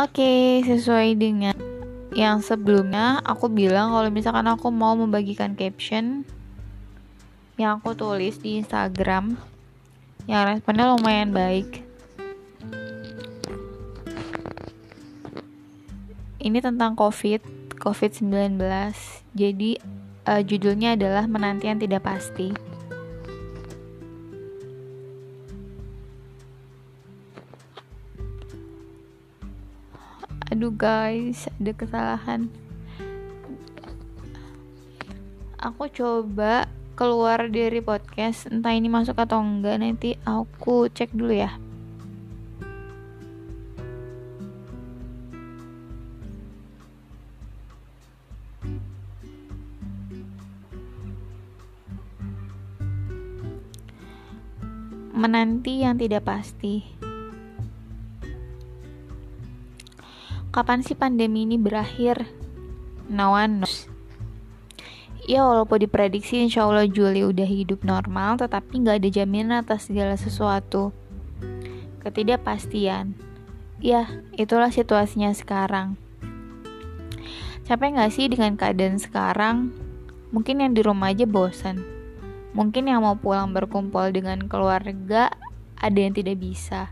Oke, sesuai dengan yang sebelumnya aku bilang kalau misalkan aku mau membagikan caption yang aku tulis di Instagram yang responnya lumayan baik. Ini tentang COVID, COVID-19. Jadi uh, judulnya adalah menanti yang tidak pasti. Aduh guys ada kesalahan aku coba keluar dari podcast entah ini masuk atau enggak nanti aku cek dulu ya menanti yang tidak pasti. Kapan sih pandemi ini berakhir? No one knows. Ya walaupun diprediksi insya Allah Juli udah hidup normal Tetapi nggak ada jaminan atas segala sesuatu Ketidakpastian Ya itulah situasinya sekarang Capek nggak sih dengan keadaan sekarang? Mungkin yang di rumah aja bosan Mungkin yang mau pulang berkumpul dengan keluarga Ada yang tidak bisa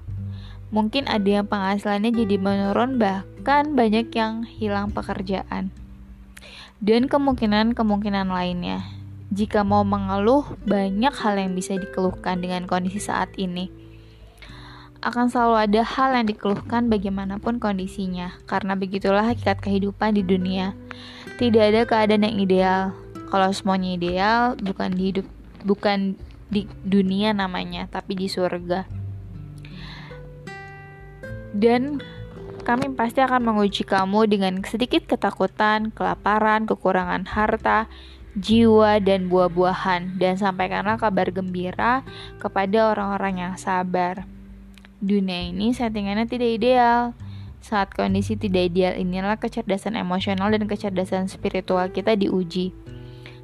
Mungkin ada yang penghasilannya jadi menurun bahkan banyak yang hilang pekerjaan. Dan kemungkinan-kemungkinan lainnya. Jika mau mengeluh, banyak hal yang bisa dikeluhkan dengan kondisi saat ini. Akan selalu ada hal yang dikeluhkan bagaimanapun kondisinya, karena begitulah hakikat kehidupan di dunia. Tidak ada keadaan yang ideal. Kalau semuanya ideal, bukan di hidup, bukan di dunia namanya, tapi di surga dan kami pasti akan menguji kamu dengan sedikit ketakutan, kelaparan, kekurangan harta, jiwa, dan buah-buahan, dan sampaikanlah kabar gembira kepada orang-orang yang sabar. Dunia ini settingannya tidak ideal. Saat kondisi tidak ideal inilah kecerdasan emosional dan kecerdasan spiritual kita diuji.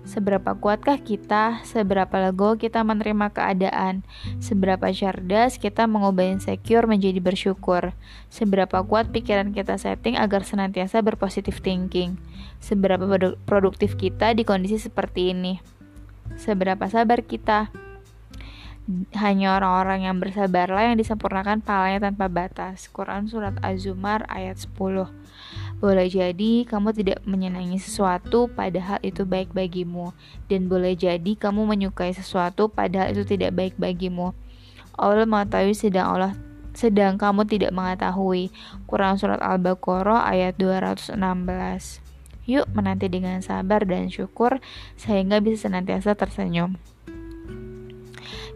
Seberapa kuatkah kita? Seberapa lego kita menerima keadaan? Seberapa cerdas kita mengubah insecure menjadi bersyukur? Seberapa kuat pikiran kita setting agar senantiasa berpositif thinking? Seberapa produktif kita di kondisi seperti ini? Seberapa sabar kita? Hanya orang-orang yang bersabarlah yang disempurnakan pahalanya tanpa batas. Quran Surat Az-Zumar ayat 10 boleh jadi kamu tidak menyenangi sesuatu padahal itu baik bagimu dan boleh jadi kamu menyukai sesuatu padahal itu tidak baik bagimu. Allah mengetahui sedang Allah sedang kamu tidak mengetahui. Quran surat Al-Baqarah ayat 216. Yuk menanti dengan sabar dan syukur sehingga bisa senantiasa tersenyum.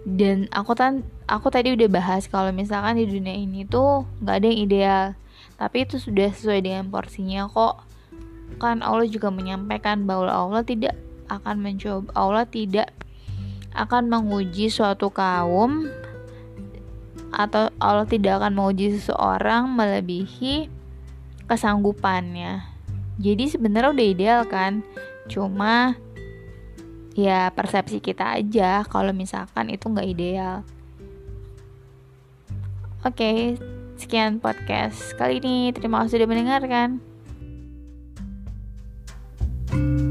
Dan aku tan aku tadi udah bahas kalau misalkan di dunia ini tuh nggak ada yang ideal. Tapi itu sudah sesuai dengan porsinya kok. Kan Allah juga menyampaikan bahwa Allah tidak akan mencoba Allah tidak akan menguji suatu kaum atau Allah tidak akan menguji seseorang melebihi kesanggupannya. Jadi sebenarnya udah ideal kan? Cuma ya persepsi kita aja kalau misalkan itu nggak ideal. Oke okay, sekian podcast kali ini. Terima kasih sudah mendengarkan. thank you